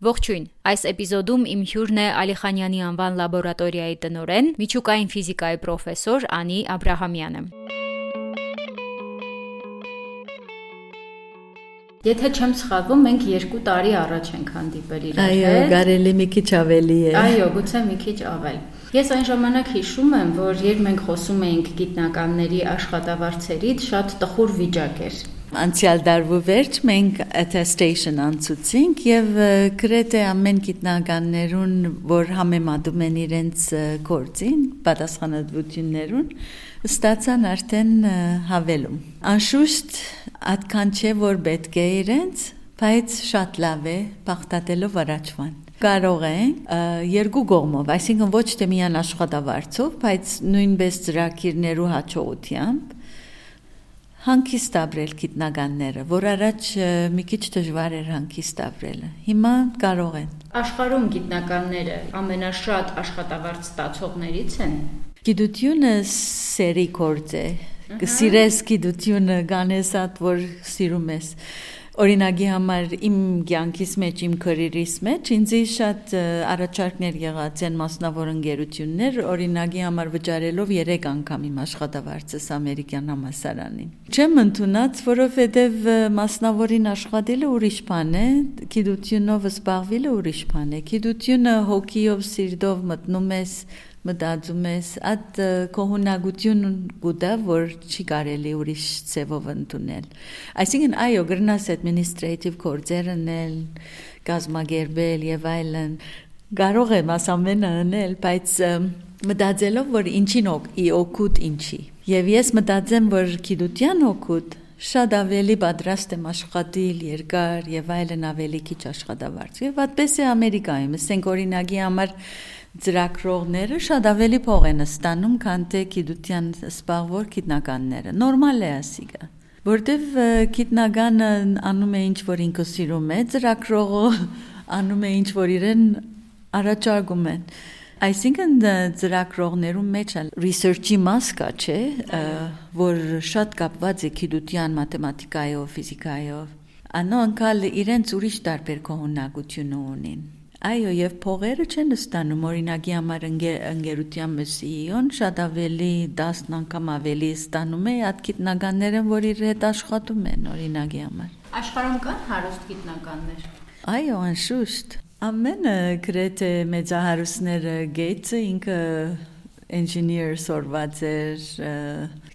Ողջույն։ Այս էպիզոդում իմ հյուրն է Ալիխանյանի անվան լաբորատորիայի տնօրեն, միջուկային ֆիզիկայի պրոֆեսոր Անի Աբրահամյանը։ Եթե չեմ սխալվում, մենք 2 տարի առաջ ենք հանդիպել իրար հետ։ Այո, կարելի մի քիչ ավելի է։ Այո, գուցե մի քիչ ավել։ Ես այն ժամանակ հիշում եմ, որ երբ մենք խոսում էինք գիտնականների աշխատավարձերից, շատ տխուր վիճակ էր Անցյալ դարվու վերջ մենք attestation անցուցինք եւ գրեթե ամեն գիտնականներուն, որ համեմատում են իրենց գործին, պատասխանատվություններուն, ստացան արդեն հավելում։ Անշուշտ այդքան չէ, որ պետք է իրենց, բայց շատ լավ է բախտատելով առաջվան կարող են երկու կողմով, այսինքն ոչ թե միան աշխատավարձով, բայց նույնպես ծրագիրներու հաջողությամբ հանկիստ ապրել գիտնականները, որ առաջ մի քիչ դժվար էր հանկիստ ապրելը։ Հիմա կարող են։ Աշխարհում գիտնականները ամենաշատ աշխատավարձ ստացողներից են։ Գիտությունը սերի կորձ է։ Կսիրես գիտությունը, գանես ատ որ սիրում ես։ Օրինակի համար իմ կյանքիս մեջ, իմ քարերիս մեջ ինձ շատ առաջարկներ եղած են մասնավոր ընկերություններ, օրինակի համար վճարելով 3 անգամ իմ աշխատավարձս ամերիկյան համասարանին։ Չեմ ընդունած, որովհետև մասնավորին աշխատելը ուրիշ բան է, գիտությունով զբաղվելը ուրիշ բան է։ Գիտությունը հոգիով, սիրտով մտնում ես մտածում ես, այդ կողունակություն գուտա, որ չի կարելի ուրիշ ձևով ընդունել։ Այսինքն այո, գրնաս administrative գործեր անել, կազմակերպել եւ այլն, կարող եմ աս ամենը անել, բայց մտածելով, որ ինչին օգուտ ինչի։ Եվ ես մտածեմ, որ գիտության օգուտ շատ ավելի պատրաստ եմ աշխատել երկար եւ այլն ավելի քիչ աշխատավարձ։ Եվ այդպես է Ամերիկայում, ասենք օրինակի համար ծրագրողները շատ ավելի փող են ստանում, քան թե գիտության սպառվող գիտնականները։ Նորմալ է ասիկա որտեվ գիտնականը անում է ինչ որ ինքը սիրում է, ծրագրողը անում է ինչ որ իրեն առաջարկում են։ Այսինքն ծրագրողներում մեջ research-ի մաս կա, չէ, որ շատ կապված է գիտության, մաթեմատիկայով, ֆիզիկայով։ Անոնքալ իրենց ուրիշ տարբեր կողմնակություն ունեն։ Այո, եւ փողերը չեն ստանում, օրինակի համար ընկերության CEO-ն շատ ավելի 10 անգամ ավելի ստանում է այդ գիտնականները, որ իր հետ աշխատում են, օրինակի համար։ Աշխարհում կան հարուստ գիտնականներ։ Այո, անշուշտ։ Ամենը գրեթե մեծահարուստները Գեյցը ինքը engineer սորված էր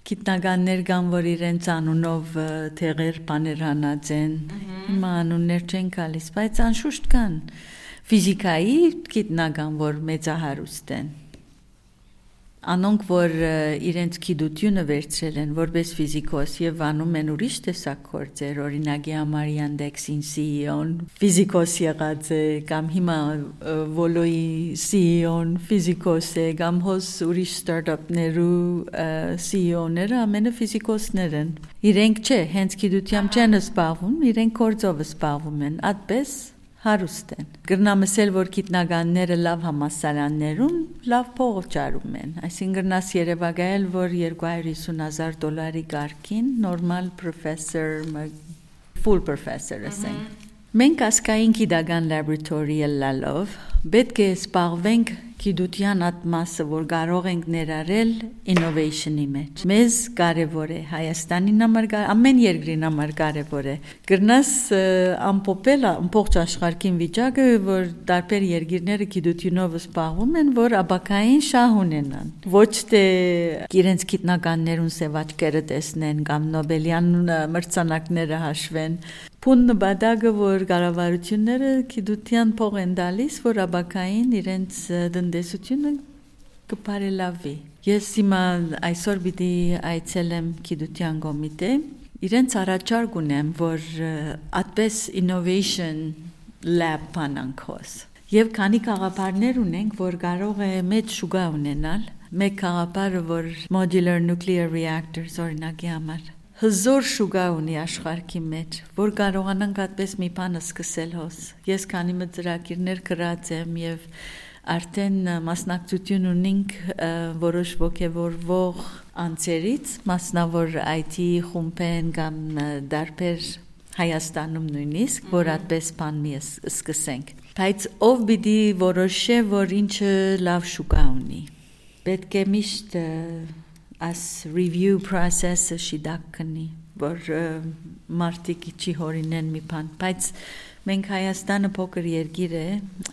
գիտնականներ կան որ իրենց անունով թեղեր բաներ հանած են հիմա անուններ չեն գալիս բայց անշուշտ կան ֆիզիկայի գիտնական, որ մեծահարուստ են։ Անոնք, որ իրենց գիտությունը վերցրել են որպես ֆիզիկոս եւ անում են ուրիշ տեսակ գործեր, օրինակի համար Yandex-ին CEO-ն ֆիզիկոս եղած է, կամ հիմա Volo-ի CEO-ն ֆիզիկոս է, կամ հոս ուրիշ ստարտափներու CEO-ները ամենը ֆիզիկոսներ են։ Իրենք չէ, հենց գիտությամբ չեն զբաղվում, իրենք գործով զբաղվում են։ Այդպես հարուստ են։ Գրնամսել, որ գիտնականները լավ համասարաններում լավ փող ճարում են։ Այսինքն գրնաս Երևանայել, որ 250.000 դոլարի կարգին նորմալ պրոֆեսոր, full professor ասենք։ Մենք ասկային գիտական լաբորատորիա լալով պետք է սպառվենք գիտության այդ մասը, որ կարող ենք ներառել innovation-ի մեջ։ Մեզ կարևոր է Հայաստանի համար, ամեն երկրի համար կարևոր է։ Գրնաս ամփոփել ամբողջ աշխարհին վիճակը, որ տարբեր երկիրները գիտությունով զբաղվում են, որ աբակային շահ ունենան։ Ոչ թե իրենց գիտնականներուն սեվաճկերը տեսնեն կամ Նոբելյան մրցանակները հաշվեն, Փուն նպատակը, որ կառավարությունները գիտության փող են տալիս, որ աբակային իրենց դնդեսությունը կբարելավի։ Ես հիմա այսօր պիտի այցելեմ գիտության կոմիտե, իրենց առաջարկ ունեմ, որ այդպես innovation lab բանանքոս։ Եվ քանի կաղապարներ ունենք, որ կարող է մեծ շուկա ունենալ, մեկ կաղապարը, որ modular nuclear reactors օրինակի համար հզոր շուկա ունի աշխարհի մեջ, որ կարողանանք այդպես մի բան սկսել հոս։ Ես քանի մը ծրագիրներ գրած եմ եւ արդեն մասնակցություն ունենք որոշ ողջևորվող անձերից, մասնավոր IT խումբեն կամ դարբեր Հայաստանում նույնիսկ, որ այդպես բան մի սկսենք։ Բայց ով պիտի որոշե, որ ինչը լավ շուկա ունի։ Պետք է միշտ as review process-ը շիդակ կնի, որ մարտիկի չի հորինեն մի բան, բայց Մենք Հայաստանը փոքր երկիր է,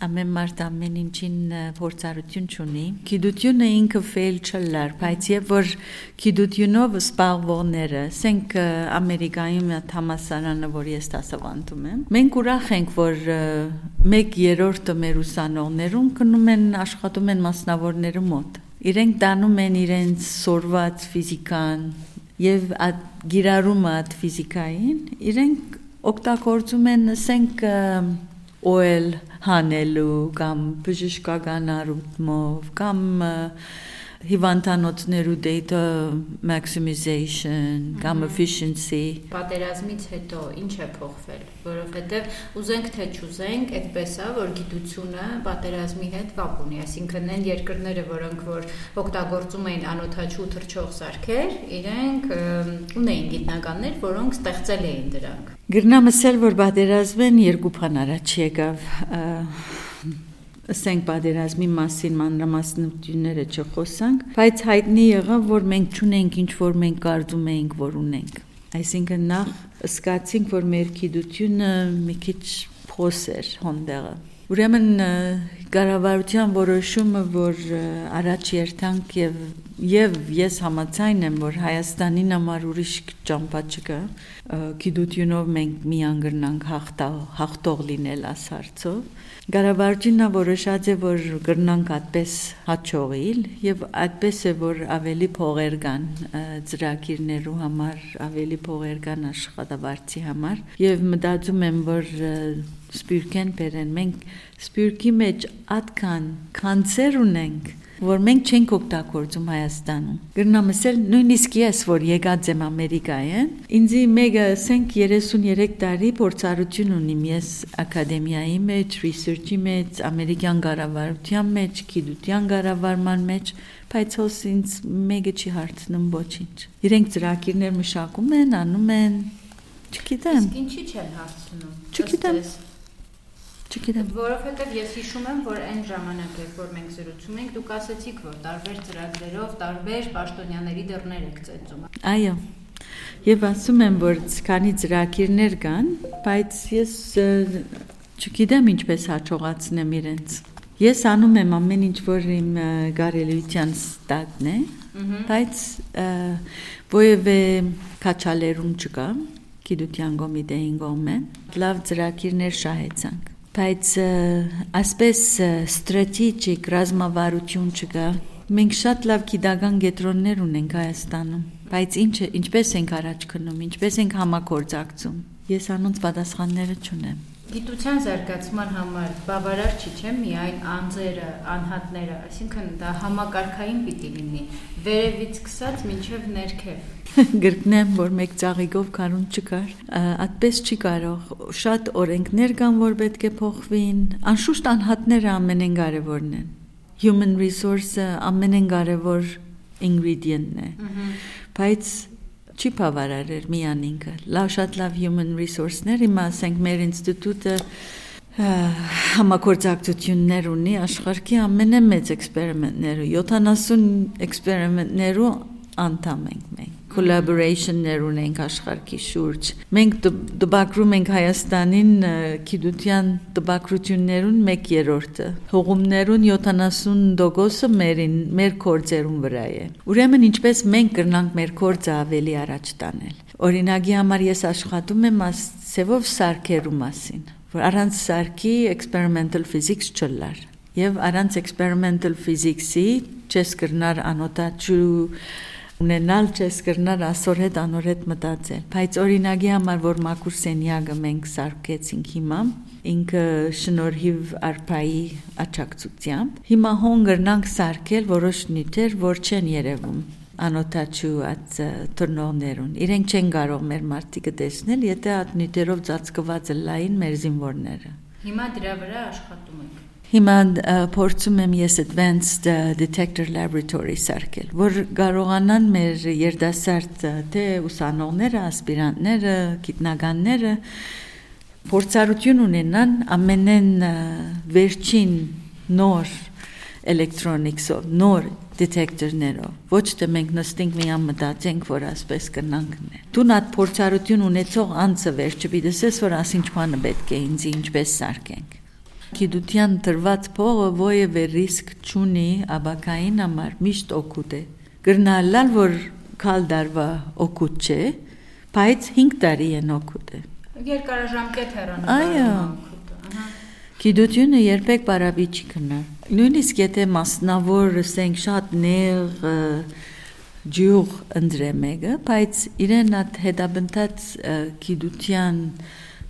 ամեն մարդ ամեն ինչին փորձառություն ունի։ Գիտությունը ինքը ֆեյլ չլար, բայց եւ որ գիտությունով սպառվողները, ասենք Ամերիկայում համասարանը, որ ես դասավանդում եմ, մենք ուրախ ենք, որ 1/3-ը մեր ուսանողներուն կնում են աշխատում են մասնավորները մոտ։ Իրենք դանում են իրենց սորված ֆիզիկան եւ գիրառումը այդ ֆիզիկային, իրենք օգտագործում են ասենք օել հանելու կամ բժշկական առումով կամ հիվանդանոցներու data maximization կամ efficiency պատերազմից հետո ինչ է փոխվել որովհետև ուզենք թե չուզենք այդպես է որ գիտությունը պատերազմի հետ կապ ունի այսինքն այն երկրները որոնք որ օգտագործում էին անօթաչու թրջող սարքեր իրենք ունեին գիտնականներ որոնք ստեղծել էին դրանք Գրնամսել որ պատերազմեն երկու բան առաջ եկավ ասենք պատերազմի մասին մանրամասնությունները չխոսանք, բայց հայտնի եղավ, որ մենք չունենք ինչ որ մենք կարծում էինք, որ ունենք։ Այսինքն նախ սկացինք, որ մեր գիտությունը մի քիչ փոս էր հոնդեղը։ Ուրեմն կառավարության որոշումը, որ առաջ երթանք եւ եւ ես համաձայն եմ, որ Հայաստանին համար ուրիշ ճամփա չկա, գիտությունով մենք միան գրնանք հաղթող հաղթող լինել ասարցով Գարավարջինը որոշած է, որ գրնանք այդպես հաճողիլ եւ այդպես է, որ ավելի փողեր կան ծրագիրներու համար, ավելի փողեր կան աշխատավարձի համար եւ մտածում եմ, որ սպյուրքեն բերեն մենք սպյուրքի մեջ ատքան կանցեր ունենք որ մենք չենք օգտագործում Հայաստանում։ Գրնամսել նույնիսկ ես, որ եկած եմ Ամերիկայեն, ինձի մեգա ասենք 33 տարի փորձառություն ունիմ ես ակադեմիայի մեջ, research-ի մեջ, ամերիկյան կառավարության մեջ, գիտության կառավարման մեջ, բայց հոս ինձ մեգը չի հարցնում ոչինչ։ Իրենք ծրագիրներ մշակում են, անում են, չգիտեմ։ Իսկ ինչի չեն հարցնում։ Չգիտեմ։ Չգիտեմ։ Որովհետև ես հիշում եմ, որ այն ժամանակ, երբ որ մենք զրուցում ենք, դուք ասացիք, որ տարբեր ծրագրերով տարբեր պաշտոնյաների դռներ եք ծեծում։ Այո։ Եվ ասում եմ, որ քանի ծրագիրներ կան, բայց ես չգիտեմ ինչպես հաջողացնեմ իրենց։ Ես անում եմ ամեն ինչ, որ իմ գարելույթյան ստատն է, բայց ովևէ քաչալերում չկա գիտության կոմիտեին կողմեն լավ ծրագիրներ շահեցանք բայց ասպես ստրատեգիկ ռազմավարություն չկա։ Մենք շատ լավ գիտական կենտրոններ ունենք Հայաստանում, բայց ինչը ինչպես ենք առաջ գնում, ինչպես ենք համագործակցում։ Ես անոնց պատասխանները չունեմ։ Գիտության զարգացման համար բավարար չի, չէ՞, միայն անձերը, անհատները, այսինքն դա համակարգային պիտի լինի, վերևից սկսած մինչև ներքև։ Գրկնեմ, որ մեկ ծաղիկով կարուն չկար, այդպես չի կարող։ Շատ օրենքներ կան, որ պետք է փոխվին, անշուշտ անհատները ամենեն կարևորն են։ Human resource-ը ամենեն կարևոր ingredient-ն է։ Բայց չի բավարարեր միան ինքը։ Լավ շատ լավ human resource-ներ, հիմա ասենք մեր ինստիտուտը համագործակցություններ ունի աշխարհի ամենամեծ էքսպերիմենտները 70 էքսպերիմենտներու անդամ ենք մենք collaboration-ներ ունենք աշխարհի շուրջ։ Մենք դպակրում ենք Հայաստանին գիտության դպակրություններուն 1/3-ը։ Հողումներուն 70%-ը մերին մեր կորձերուն վրա է։ Ուրեմն ինչպես մենք կրնանք մեր կորձը ավելի առաջ տանել։ Օրինակի համար ես աշխատում եմ ասևով սարքերու մասին, որ առանց սարքի experimental physics չլար։ Եվ առանց experimental physics-ի չես կրնար անոտաչու ունենալ չես կրնար ասոր հետ անոր հետ մտածել բայց օրինակի համար որ մակուր սենյակը մենք սարքեցինք հիմա ինքը շնորհիվ արփայի աճակցությամբ հիմա հոնգրնանք սարքել որոշ նյութեր որ չեն երևում անոթաչու այդ տրնողներուն իրենք չեն կարող մեր մարտիկը տեսնել եթե այդ նյութերով ծածկված լային մեր զինվորները հիմա դրա վրա աշխատում ենք Հիմա փորձում եմ ես Advanced Detector Laboratory սարքել, որ կարողանան մեր երդասարդ թե ուսանողները, ասպիրանտները, գիտնականները փորձառություն ունենան ամենեն վերջին նոր էլեկտրոնիկսով, նոր դետեկտորներով։ Ոչ թե մենք նստենք միան մտածենք, որ ասպես կնանք։ Դու նատ փորձառություն ունեցող անձը վերջը պիտեսես, որ ասինչ բանը պետք է ինձ ինչպես սարքենք։ Գիտության տրված փողը ովևէ ռիսկ չունի աբակային համար միշտ օգուտ է։ Գրնալալ որ քալ դարվա օգուտ չէ, բայց 5 տարի են օգուտ է։ Երկարաժամկետ հեռանալու։ Այո։ Գիտությունը երբեք բարավի չի կնար Նույնիսկ եթե մասնավոր ասենք շատ նեղ ջյուղ ընդրեմ եկը, բայց իրեն այդ հետաբնթած գիտության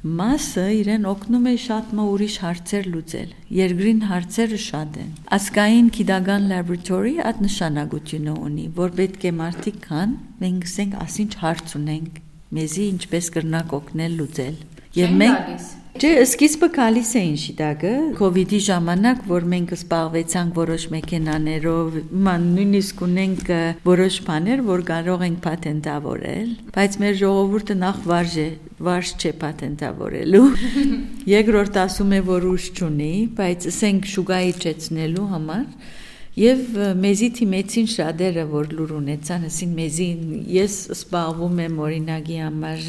մասը իրեն օգնում է շատ մը ուրիշ հարցեր լուծել։ Երկրին հարցերը շատ են։ Ասկային գիտական լաբորատորի այդ նշանակությունը ունի, որ պետք է մարդիկ կան, մենք ասենք ասինչ հարց ունենք, մեզի ինչպես կրնակ օգնել լուծել։ Եվ մենք Չէ, սկիզբը գալիս էին շիտակը, կ ូវ իդի ժամանակ, որ մենք զբաղվեցանք որոշ մեքենաներով, ման նույնիսկ ունենք որոշ բաներ, որ կարող ենք պատենտավորել, բայց մեր ժողովուրդը նախ վարժ է, վարժ չէ պատենտավորելու։ Երկրորդ ասում է, որ ուժ չունի, բայց ասենք շուգայի չեցնելու համար Եվ մեզի թիմեցին շատերը, որ լուր ունեցան, ասին մեզի ես զբաղվում եմ օրինակի համար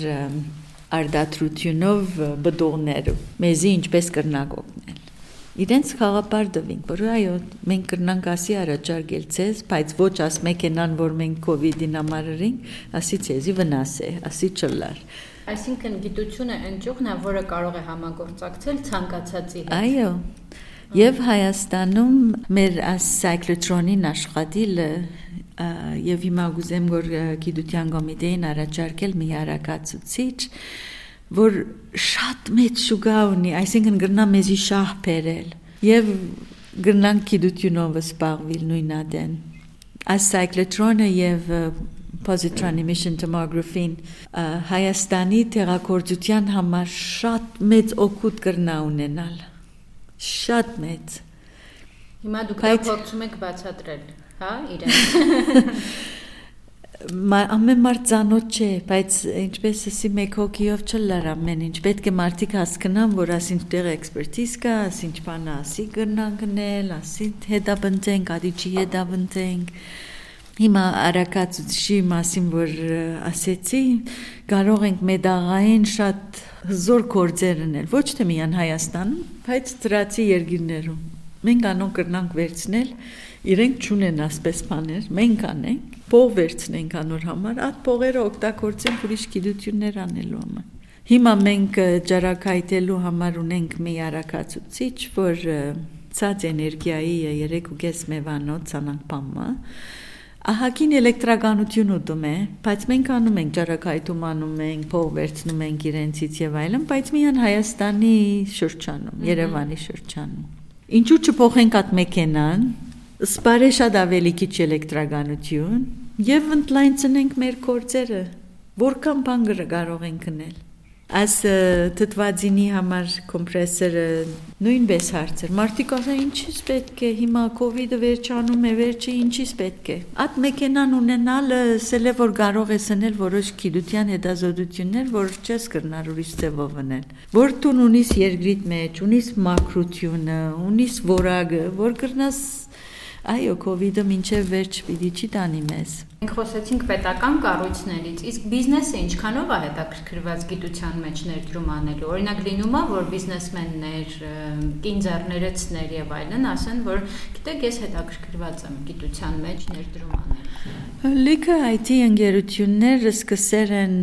արդատրությունով բդողները մեզի ինչպես կրնակ օգնել իրենց խաղապար դվինք որ այո մենք կրնանք ասի առաջարկել ցեզ բայց ոչ աս մեքենան որ մենք կոവിഡ്ին համարրինք ասի ցեզի վնաս է ասի չլար այսինքն գիտությունը այն ճյուղն է որը կարող է համագործակցել ցանկացածի հետ այո Եվ Հայաստանում մեր սայքլոտրոնին աշխատիլը եւ հիմա գուզեմ որ գիտության կոմիտեին առաջարկել մի արակացուցիչ որ շատ մեծ շուգա ունի, այսինքն գրնա մեզի շահ բերել եւ գրնան գիտությունով զբաղվել նույնադեն։ Այս սայքլոտրոնը եւ positron emission tomography-ն Հայաստանի տեղակորձության համար շատ մեծ օգուտ կրնա ունենալ։ Շատ մեծ։ Հիմա դուք փորձում եք բացատրել հա, իրեն։ ամեն մարդ ցանոթ չէ, բայց ինչպես ասի մեկ հոգիով չլար ամեն ինչ։ Պետք է մարդիկ հասկանան, որ ասինչ տեղ էքսպերտիզ կա, ասինչ բան ասի կրնան գնել, ասի հետաբնտենք, ադիչի հետաբնտենք։ Հիմա արակացուցի մասին որ ասեցի, կարող ենք մեդաղային շատ հզոր գործեր անել, ոչ թե միան Հայաստանում, բայց դրացի երկիրներում։ Մենք անոն կրնանք վերցնել իրենք ճունեն ասպես բաներ, մենք անենք, փող վերցնենք անոր համար, այդ փողերը օգտագործենք ուրիշ գիտություններ անելու համար։ Հիմա մենք ջարակայտելու համար ունենք մի արակացուցիչ, որ ցած էներգիայի 3.5 մեվանոց ցանանքպամը Ահագին էլեկտրականություն ուտում է, բայց մենք անում ենք ջարակայթում անում ենք, փող վերցնում ենք իրենցից եւ այլն, բայց միան Հայաստանի շրջանում, Երևանի շրջանում։ Ինչու չփոխենք այդ մեքենան, սպարե շատ ավելի քիչ էլեկտրականություն եւ ընդլայնցնենք մեր կորձերը որքան բան կարող ենք գնել այս թթվածինի համար կոմպրեսորը նույնպես հարցեր. Մարդիկ ասեն ինչի՞ց պետք է հիմա կ ូវ իդը վերջանում է վերջի ինչի՞ց պետք է այդ մեքենան ունենալը սել է որ կարող է սնել որոշ գիտության հետազոտություններ որ չես կրնար ուրիշ ձևով անել որ դու ունիս երկրիդ մեջ ունիս մակրությունը ունիս որակը որ կրնաս Այո, կ ូវ իդը մինչև վերջ պիտի չի տանի մեզ։ Մենք խոսեցինք պետական կառույցներից, իսկ բիզնեսը ինչքանով է հետաքրքրված գիտության մեջ ներդրում անելու։ Օրինակ լինում է, որ բիզնեսմեններ, կինձեռներեցներ եւ այլն ասեն, որ գիտեք, ես հետաքրքրված եմ գիտության մեջ ներդրում անել։ Լիքը IT ընկերություններ սկսել են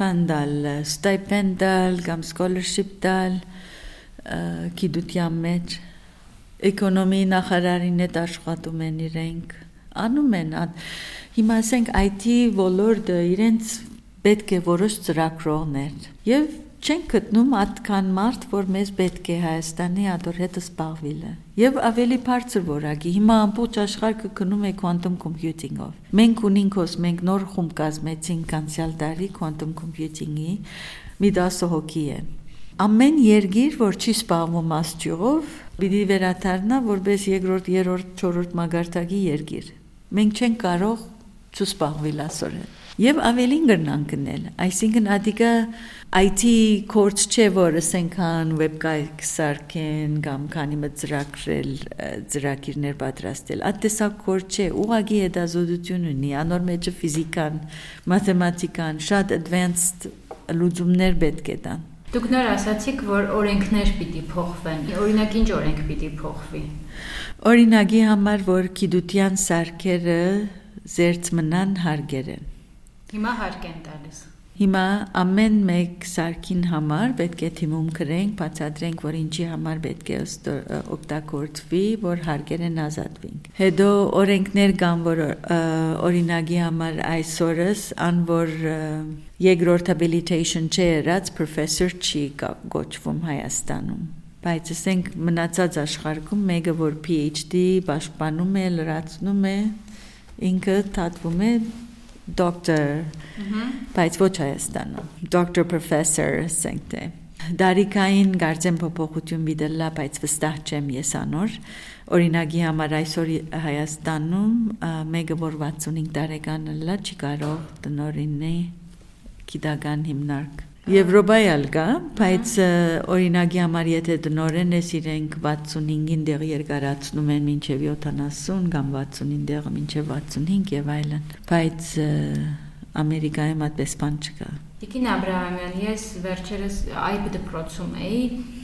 բանդալ, ստիպենդալ կամ scholarship տալ գիտության մեջ էկոնոմիի նախարարին հետ աշխատում են իրենք անում են հիմա ասենք IT ոլորտը իրենց պետք է որոշ ծրագրողներ եւ չեն գտնում այդքան մարդ, որ մեզ պետք է Հայաստանի ադոր հետ սպաղվիլը։ Եվ ավելի բարձր որակի։ Հիմա ամբողջ աշխարհը գնում է quantum computing-ով։ Մենք ունենք ոս, մենք նոր խումբ կազմեցինք անցյալ տարի quantum computing-ի մի 10 հոգի է։ ամեն երգիր, որ չի սպառվում աստյուղով, պիտի վերադառնա որպես երկրորդ, երրորդ, չորրորդ մագարտակի երգիր։ Մենք չենք կարող չսպառվել ասորեն եւ ավելին գրնան գնել այսինքն ադիկա IT կորց չէ որ ասենքան վեբկայք սարքեն կամ քանի մը ծրագրել ծրագիրներ պատրաստել ատեսակ կորց չէ ուղագի հետազոտություն ունի անոր մեջը ֆիզիկան մաթեմատիկան շատ advanced լուծումներ պետք է տան Դուք նոր ասացիք, որ օրենքներ պիտի փոխվեն։ Օրինակ ինչ օրենք պիտի փոխվի։ Օրինակի համար, որ գիտության սարքերը զերծ մնան հարգերեն։ Հիմա հարկ են տալիս։ Հիմա ամեն մեկ սարքին համար պետք է թիմում գրենք, բացատրենք, որ ինչի համար պետք է օգտագործվի, որ հարկերեն ազատվենք։ Հետո օրենքներ կան, որ օրինագի համար այսօրս ան որ երկրորդ habilitation չէ եղած professor չի գոչվում Հայաստանում բայց ասենք մնացած աշխարհում մեկը որ PhD պաշտպանում է, լրացնում է, ինքը դատվում է doctor բայց ոչ Հայաստանում doctor professor ասենք թե Դարիկային գարձեմ փոփոխություն բիդելա, բայց վստահ չեմ ես անոր։ Օրինագի համար այսօր Հայաստանում մեկը որ 65 տարեկան լա չի կարող տնորինի գիտական հիմնարկ Եվրոպայալ կա, բայց օրինագի համար եթե դնորեն ես իրենք 65-ին դեղ երկարացնում են մինչև 70 կամ 65 դեղը մինչև 65 եւ այլն, բայց Ամերիկայում այդպես բան չկա։ Տիկին Աբրահամյան, ես վերջերս այբ դպրոցում էի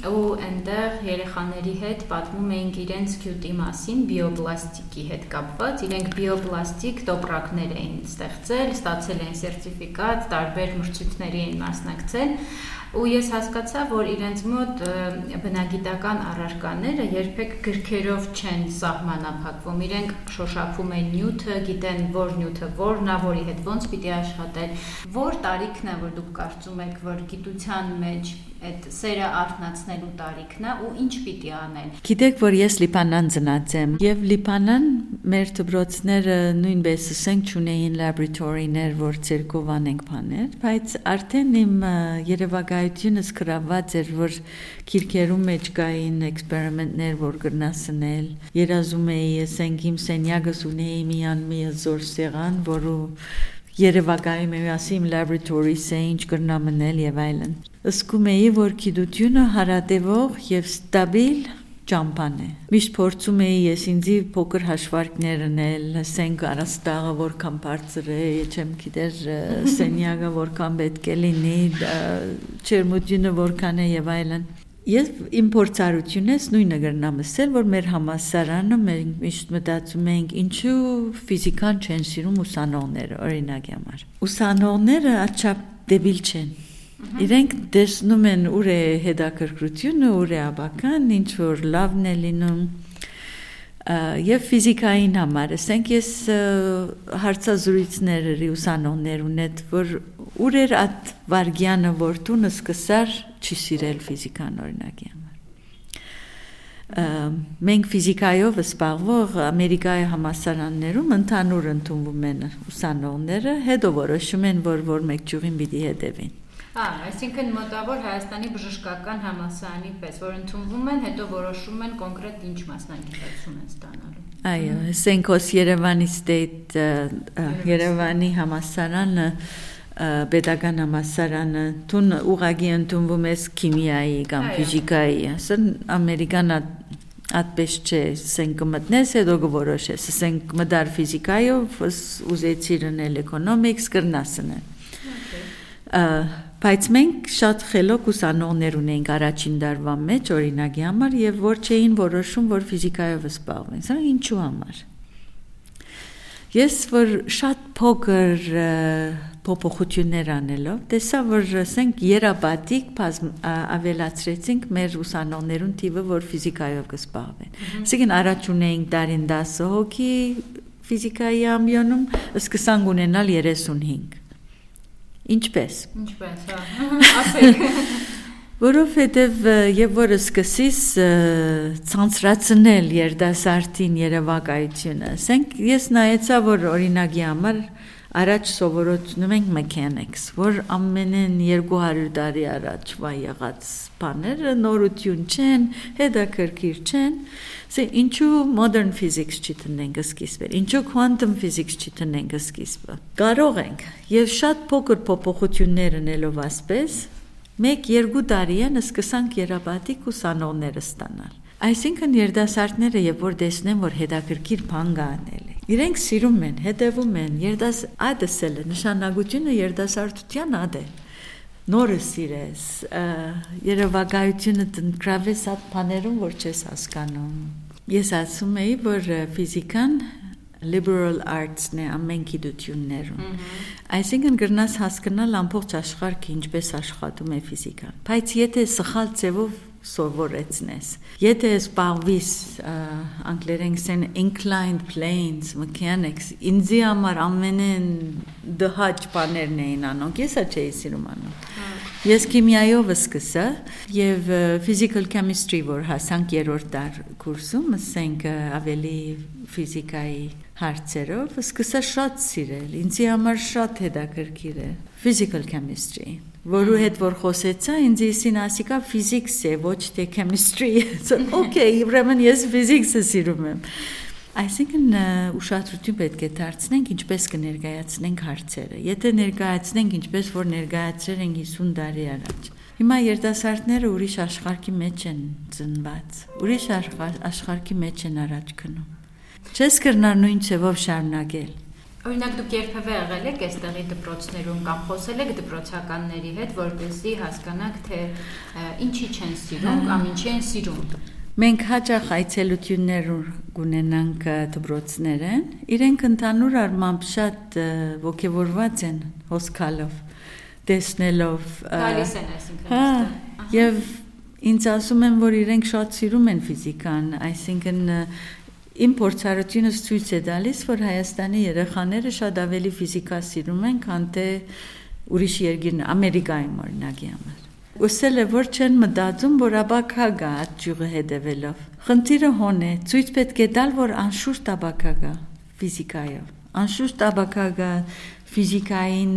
ու այնտեղ երեխաների հետ պատմում էինք իրենց գյուտի մասին, բիոպլաստիկի հետ կապված։ Իրենք բիոպլաստիկ տոպրակներ էին ստեղծել, ստացել են սերտիֆիկատ, տարբեր մրցույթների էին մասնակցել ու ես հասկացա, որ իրենց մոտ բնագիտական առարկաները երբեք գրքերով չեն սահմանափակվում։ Իրենք շոշափում են նյութը, գիտեն, որ նյութը որն է, որի հետ ոնց պիտի աշխատել։ Որ տարիքն է, որ դուք կարծում եք, որ գիտության մեջ այդ սերը արտնացնելու տարիքն է ու ինչ պիտի անել։ Գիտեք, որ ես Լիբանան ծնած եմ եւ Լիբանան մեր դպրոցները նույնպես ասենք ճունեին լաբորատորիներ, որ ցերկով անենք բաներ, բայց արդեն իմ երևակայությունս գրաված էր, որ քիրքերում մեջ կային էքսպերիմենտներ, որ գրնասնել։ Երազում էի, ասենք իմ սենյակս ունեի մի անմի զոր սեղան, որը Երևակայում եմ ասիմ լաբորատորիս է ինչ կրնամնել եւ այլն։ Ըսկում էի, որ գիտությունը հարատևող եւ ստաբիլ ճամփան է։ Միշտ փորձում էի ես ինձի փոքր հաշվարկներ անել, ասենք արաստաղը որքան բարձր է, չեմ գիտեր սենյակը որքան պետք է լինի, չերմությունը որքան է եւ այլն։ Ես իմ փորձառությունից նույնը գրնամ ասել, որ մեր համասարանը մենք միշտ մտածում ենք ինչու ֆիզիկան չեն սիրում ուսանողները, օրինակի համար։ Ուսանողները աչափ դեբիլ չեն։ Իրենք տեսնում են ուր է հետաքրքրությունը, ուր է աբական, ինչ որ լավն է լինում եւ ֆիզիկային համար ասենք ես հարցազրույցներ ուսանողներ ունետ որ ուր էր այդ վարգյանը որ տունը սկսար չի սիրել ֆիզիկան օրինակի համար մենք ֆիզիկայով սպառվող ամերիկայի համասարաններում ընդհանուր ընդունվում են ուսանողները հետո որոշում են որ որ մեկ ճյուղին պիտի հետևին Հա, այսինքն մոտավոր Հայաստանի բժշկական համալսարանի պես, որ ընդունվում են, հետո որոշում են կոնկրետ ինչ մասնագիտություն են ստանալու։ Այո, Սենկոս Երևանի State Երևանի համալսարանը պետական համալսարանը տուն ուղագի ընդունվում է քիմիայի կամ ֆիզիկայի, ասեն ամերիկան այդպես չէ, սենք մտնես հետո գորոշես, սենք մդար ֆիզիկայով ուզեցիր անել էկոնոմիկս կրնասն է։ Բայց մենք շատ խելոք ուսանողներ ունենք առաջին դարվա մեջ օրինակի համար եւ որ չէին որոշում, որ ֆիզիկայով զբաղվեն։ Սա ինչու համար։ Ես որ շատ փոքր փոփոխություններ անելով, տեսա որ ասենք երաբատիկ ավելացրեցինք մեր ուսանողներուն թիվը, որ ֆիզիկայով կզբաղվեն։ Այսինքն առաջ ունեինք դարին 10 հոգի ֆիզիկայի ամբիոնում, սկսանք ունենալ 35 Ինչպես։ Ինչպես, հա։ Ասեք։ Որովհետև եւ որը սկսիս ցանցրացնել երդասարտին երևակայությունը։ Ասենք ես նայեցա որ օրինակի համար Առաջ սովորեցնում ենք mechanics, որ ամենեն 200 տարի առաջվա եղած բաները նորություն չեն, հետաքրքիր չեն։ Սա ինչու modern physics չտնենք սկիզբը, ինչու quantum physics չտնենք սկիզբը։ Կարող ենք եւ շատ փոքր փոփոխություններ ունելով ասպես 1-2 տարի են սկսանք երաբատիկ ուսանողները ստանալ։ Այսինքն երդասարտները եւ որ տեսնեն որ հետաքրքիր բան կա անել Իրենք սիրում են, հետևում են, երդաս այդսել է նշանակությունը երդասարտության ադե։ Նորը սիրես, երևակայությունը տնկրավես այդ բաներում, որ չես հասկանում։ Ես ասում էի, որ ֆիզիկան liberal arts-ն է ամեն գիտություններում։ Այսինքն գրնաս հասկանալ ամբողջ աշխարհը ինչպես աշխատում է ֆիզիկան։ Բայց եթե սխալ ձևով սովորեցնես։ Եթե զբաղվիս անգլերեն ասեն inclined planes mechanics, ինձի համար ամենեն դհաճ բաներն էին անում, ես չէի սիրում անում։ Ես քիմիայով սկսա եւ physical chemistry որ հասանք երրորդ դար կուրսում, ասենք ավելի ֆիզիկայի հարցերով, սկսա շատ սիրել։ Ինձի համար շատ հետաքրքիր է physical chemistry որու հետ որ խոսեցա, ինձ իսին ասիկա physics է, ոչ թե So okay, ուրեմն ես physics-ը սիրում եմ։ Այսինքն ուշադրություն պետք է դարձնենք ինչպես կներկայացնենք հարցերը։ Եթե ներկայացնենք ինչպես որ ներկայացրել են 50 տարի առաջ։ Հիմա երիտասարդները ուրիշ աշխարհի մեջ են ծնված։ Ուրիշ աշխարհի մեջ են առաջ գնում։ Չես կրնար նույն ցևով շարունակել։ Օրինակ դուք երբևէ եղել եք այստեղի դպրոցներում կամ խոսել եք դպրոցականների հետ, որպեսզի հասկանաք, թե ինչի չեն սիրում կամ ինչի են սիրում։ Մենք հաճախ այցելություններ ունենանք դպրոցներեն, իրենք ընդհանուր առմամբ շատ ողջավորված են հոսքալով, տեսնելով գալիս են այսինքն։ Հա, եւ ինձ ասում են, որ իրենք շատ սիրում են ֆիզիկան, այսինքն Իմ փորձառությունս ցույց է տալիս, որ Հայաստանի երեխաները շատ ավելի ֆիզիկա սիրում են, քան թե ուրիշ երկիրն Ամերիկայում օրինակի համար։ Ուսել է որ չեն մտածում, որ աբակա գա այդ ճյուղը հետևելով։ Խնդիրը հոն է, ցույց պետք է տալ, որ անշուշտ աբակա գա ֆիզիկայով։ Անշուշտ աբակա գա ֆիզիկային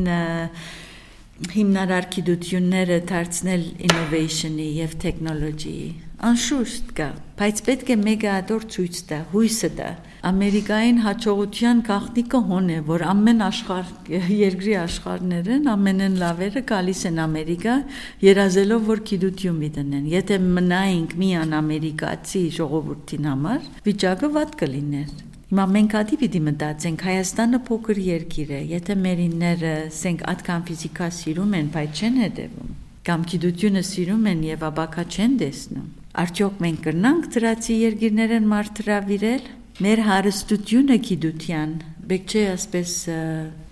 հիմնարար գիտությունները դարձնել innovation-ի եւ technology-ի անշուշտ կա, բայց պետք է մեգադոր ցույց տա, հույսը տա։ Ամերիկային հաջողության գաղտնիքը հոն է, որ ամեն աշխարհ երկրի աշխարհներն ամենեն լավերը գալիս են Ամերիկա, երազելով որ գիտություն միտենեն։ Եթե մնայինք միան ամերիկացի ժողովրդին համար, վիճակը վատ կլիներ։ Հիմա մենք ադի պիտի մտածենք Հայաստանը փոքր երկիր է, եթե մերինները սենք այդքան ֆիզիկա սիրում են, բայց չեն հետևում կամ գիտությունը սիրում են եւ աբակա չեն տեսնում Արդյոք մենք կրնանք դրացի երկիրներեն մարտրավիրել մեր հարստությունը գիտության բեք չէ ասպես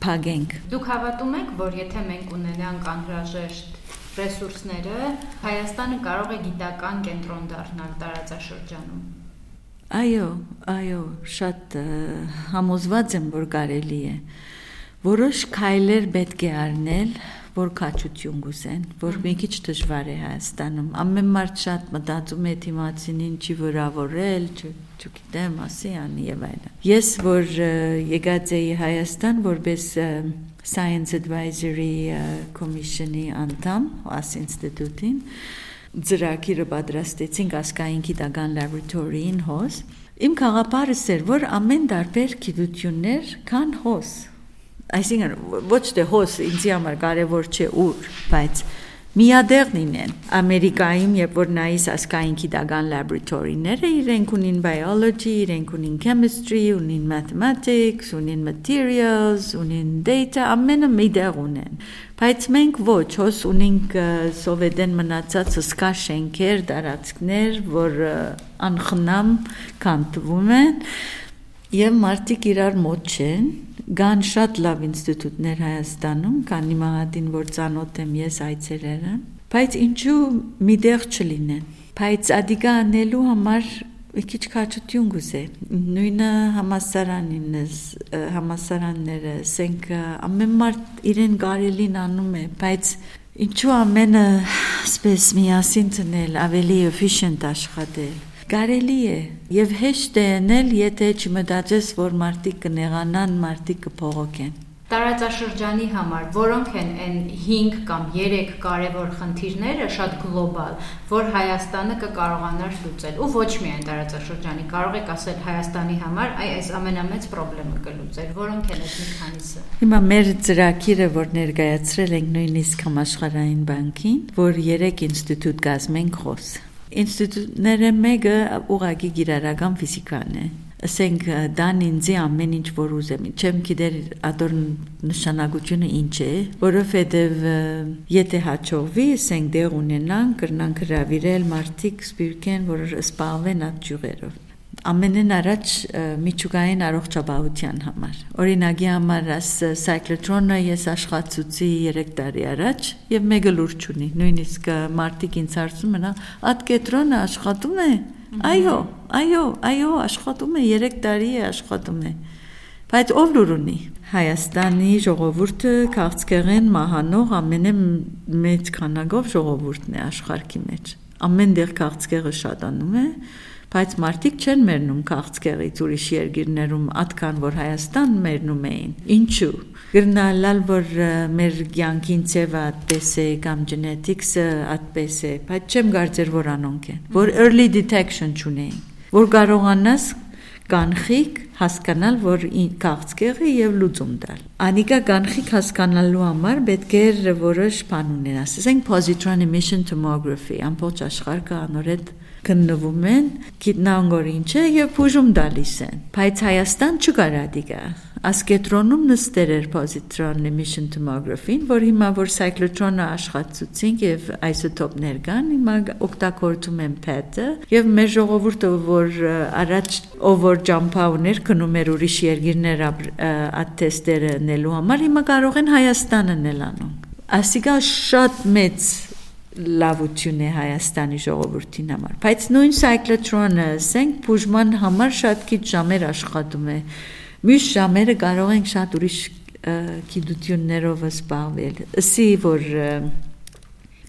փագենք Դուք հավատում եք, որ եթե մենք ունենանք անհրաժեշտ ռեսուրսները, Հայաստանը կարող է գիտական կենտրոն դառնալ տարածաշրջանում։ Այո, այո, շատ համոզված եմ, որ կարելի է։ Որոշ քայլեր պետք է առնել, որ քաչություն գուսեն, որ մի քիչ դժվար է Հայաստանում։ Ամեն մարդ շատ մտածում է թիմացինին չի վրավորել, չգիտեմ, ասի անի եւ այլն։ Ես որ եկած էի Հայաստան որպես Science Advisory Commission-ի անդամ, AS ինստիտուտին, ծրագիրը պատրաստեցինք ասկային գիտական լաբորատորիին հոս։ Իմ խաղապարս էր, որ ամեն տարբեր գիտություններ կան հոս Այսինքն ոչ թե հոս ինձ համար կարևոր չէ ուր, բայց միադեղն ինեն ամերիկայում երբ որ նայիս ասկային գիտական լաբորատորիները իրենք ունին biology իրենք ունին chemistry ունին mathematics ունին materials ունին data ամենը միդեղ ունեն բայց մենք ոչ հոս ունենք սովետեն մնացած սկա շենքեր դարածքներ որ անխնամ կանտվում են եւ մարդիկ իրար մոտ չեն Կան շատ լավ ինստիտուտներ Հայաստանում, կան իմահատին, որ ծանոթ եմ ես այցելերը, բայց ինչու մի տեղ չլինեն։ Բայց ադիգա անելու համար մի քիչ քաչություն գուզե։ Նույնը համասարանին է, համասարանները, ասենք ամեն մարդ իրեն կարելին անում է, բայց ինչու ամենը սպես միասին տնել, ավելի efficient աշխատել Կարելի է եւ հեշտ է ենել, եթե չմտածես, որ մարդիկ կնեղանան, մարդիկ կփողոքեն։ տարածաշրջանի համար, որոնք են այն 5 կամ 3 կարևոր խնդիրները շատ գլոբալ, որ Հայաստանը կկարողանար լուծել, ու ոչ միայն տարածաշրջանի, կարող եք ասել Հայաստանի համար, այ այս ամենամեծ խնդրեմը կլուծեր, որոնք են այդ մի քանիսը։ Հիմա մեր ծրագիրը, որ ներկայացրել ենք նույնիսկ համաշխարհային բանկին, որ 3 ինստիտուտ կազմենք խոս։ Ինստիտուտները մեկը ուղղակի գիրարական ֆիզիկան է ասենք դան ինձի ամեն ինչ որ ուզեմ չեմ գիտեր ադոր նշանակությունը ինչ է որովհետև եթե հաջողվի ասենք դեղ ունենան կրնան հravirել մարտիկ սպիրկեն որ սպալվեն այդ ջուրերով ամենեն առաջ միջուկային առողջապահության համար։ Օրինակի համար աս սայքլոտրոնը ես աշխատացուցի 3 տարի առաջ եւ մեկը լուրջ ունի։ Նույնիսկ մարտիկ ինձ հարցում են, «Այդ կետրոնը աշխատում է»։ Այո, այո, այո, աշխատում է 3 տարի է աշխատում է։ Բայց ով լուր ունի։ Հայաստանի ժողովուրդը քաղցկեղեն մահանող ամենը մեծ քանակով ժողովուրդն է աշխարհի մեջ։ Ամեն դեր քաղցկեղը շատանում է, բայց մարդիկ չեն մերնում քաղցկեղից ուրիշ երկիրներում atkan որ Հայաստան մերնում էին ինչու գրնալալ որ մեր կյանքին ծևը այդպես է կամ genetics-ը այդպես է բայց չեմ կարծեր որ անոնք են որ early detection չունեին որ կարողանաս կանխիկ հասկանալ, որ քաղցկեղը եւ լուծում տալ։ Անիկա կանխիկ հասկանալու համար պետք է որոշ բան ունենաս։ Ասենք positron emission tomography, ամբողջ աշխարհը անորդ գտնվում են, գիտնան որ ինչ է եւ բուժում տալիս են։ Բայց Հայաստան չկար ադիգա։ Ասկետրոնում նստեր էր positron emission tomography-ին, որ հիմա որ cyclotrone-ը աշխատացուցինք եւ isotopներ կան, հիմա օգտագործում են PET-ը եւ մեր ժողովուրդը որ առաջ ով որ ճամփա ուներ գնում էր ուրիշ երկիրներ այդ տեստերը նելու համար, հիմա կարող են Հայաստանը նելանոն։ Ասիկա շատ մեծ լավություն է Հայաստանի ժողովրդին համար։ Բայց նույն cyclotron-ը, ասենք, բուժման համար շատ քիչ ժամեր աշխատում է։ Մյուս ժամերը կարող ենք շատ ուրիշ գիտություններով զբաղվել։ Ասի որ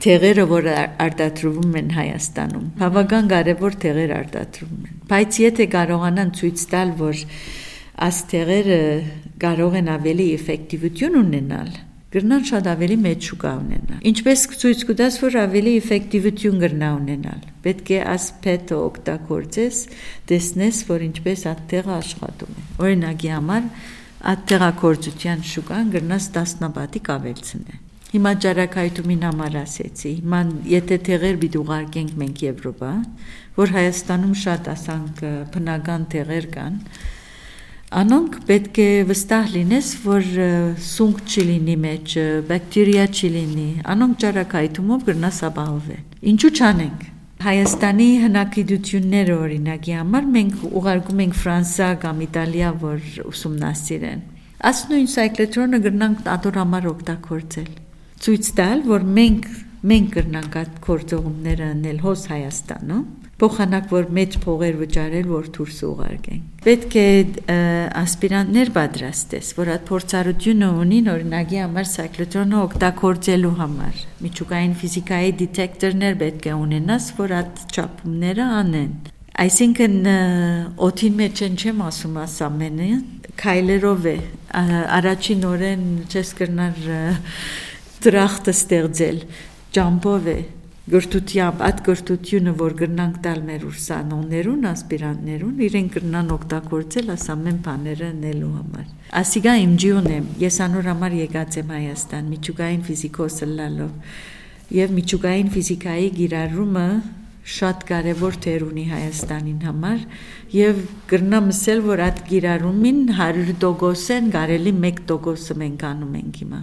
թեղերը, որ արտադրվում են Հայաստանում, բավական կարևոր թեղեր արտադրվում են։ Բայց եթե կարողանան ցույց տալ, որ աս թեղերը կարող են ավելի էֆեկտիվություն ունենալ, գրնան շատ ավելի մեծ շուկա ունենալ։ Ինչպես ցույց կտաս, որ ավելի էֆեկտիվություն գրնա ունենալ։ Պետք է ասպետը օգտագործես, տեսնես, որ ինչպես այդտեղը աշխատում է։ Օրինակի համար այդտեղակորձության շուկան գրնաս տասնապատիկ ավելցնե։ Հիմա ճարակայթումին համար ասեցի, հիմա եթե տեղեր պիտի ուղարկենք մենք Եվրոպա, որ Հայաստանում շատ ասանք բնական տեղեր կան, Անոնք պետք է վստահ լինես, որ սունկ չլինի մեջ, բակտերիա չլինի։ Անոնք ճարակայթումով գրնաս ապահովեն։ Ինչու չանենք։ Հայաստանի հնակիդությունները օրինակի համար մենք ուղարկում ենք Ֆրանսա կամ Իտալիա, որ ուսումնասիրեն։ Աս նույն սայքլետրոնը գրնանք ադոր համար օգտագործել։ Ցույց տալ, որ մենք մենք կրնանք այդ կորձողումները անել հոս Հայաստանում, փոխանակ որ մեծ փողեր վճարել որ դուրս ուղարկեն։ Պետք է ասպիրանտներ պատրաստես, որ այդ փորձառությունը ունին օրինակի համար սայքլոտրոնը օգտագործելու համար։ Միջուկային ֆիզիկայի դետեկտորներ պետք է ունենաս, որ այդ չափումները անեն։ Այսինքն օթին մեջ չեմ ասում աս ամենը, քայլերով է առաջին օրեն չես կրնար դրախտը ստեղծել ճամփով է գրթությամբ այդ գրթությունը որ գրնանք տալ մեր ուրսանոներուն ասպիրանտներուն իրեն կրնան օգտագործել աս ամեն բաները նելու համար ասիգա իմ ջիուն եմ ես անոր համար եկած եմ Հայաստան միջուկային ֆիզիկոս լալով եւ միջուկային ֆիզիկայի գիրառումը շատ կարևոր թեր ունի Հայաստանին համար եւ կրնամ ասել որ այդ գիրառումին 100%-ն կարելի 1%-ը մենք անում ենք հիմա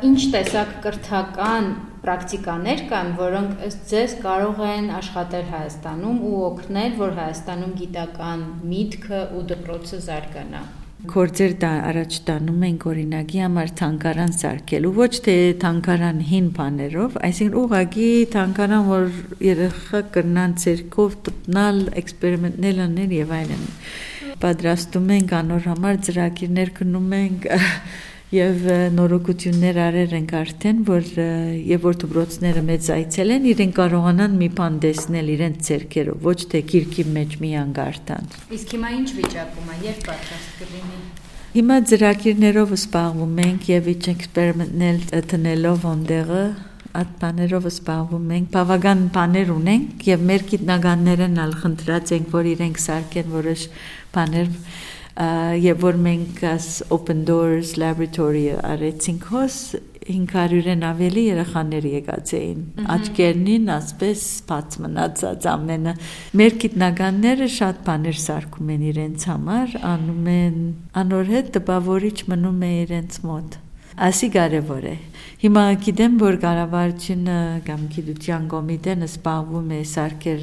Ինչ տեսակ կրթական պրակտիկաներ կան, որոնք ըստ ձեզ կարող են աշխատել Հայաստանում ու օգնել, որ Հայաստանում գիտական միտքը ու դպրոցը զարգանա։ Գործեր դա առաջ տանում ենք օրինակի համար թանկարան սարքելու, ոչ թե թանկարան հին բաներով, այսինքն ուղղակի թանկարան, որ երեխա կրնան ցերկով տնալ, էքսպերիմենտներ անել եւ այլն։ Պատրաստում ենք անոր համար ծրագիրներ գնում ենք եւ նորոգություններ արել ենք արդեն, որ եւ որ դպրոցները մեծ այցել են, իրեն կարողանան մի բան տեսնել իրեն ցերկերով, ոչ թե քիրքի մեջ մի անգարտան։ Իսկ հիմա ինչ վիճակում է, երբ պատրաստ կլինի։ Հիմա ծրագիրներով զբաղվում ենք եւ իջ էքսպերիմենտներ տնելով ոնդեղը այդ բաներով զբաղվում ենք, բավական բաներ ունենք եւ մեր գիտնականներն ալ խնդրած ենք, որ իրենք սարքեն որոշ բաներ եւ որ մենք as open doors laboratory արեցինք հոս 500-ն ավելի երեխաներ եկած էին աչքերնին ասպես բաց մնացած ամենը մեր գիտնականները շատ բաներ սարքում են իրենց համար անում են անորհետ տպավորիչ մնում է իրենց մոտ Ասի կարևոր է։ Հիմա գիտեմ, որ կառավարությունը կամ գիտության կոմիտեն զբաղվում է սարքեր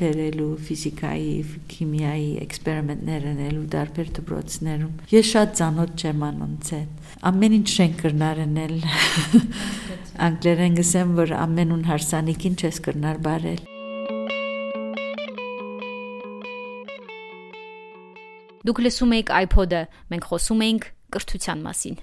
բերելու ֆիզիկայի, քիմիայի էքսպերիմենտներ անելու դարբեր դպրոցներում։ Ես շատ ծանոթ չեմ անոնց հետ։ Ամեն ինչ չեն կրնար անել։ Անգլերեն գսեմ, որ ամեն ուն հարսանիքին չես կրնար բարել։ Դուք լսում եք iPod-ը, մենք խոսում ենք կրթության մասին։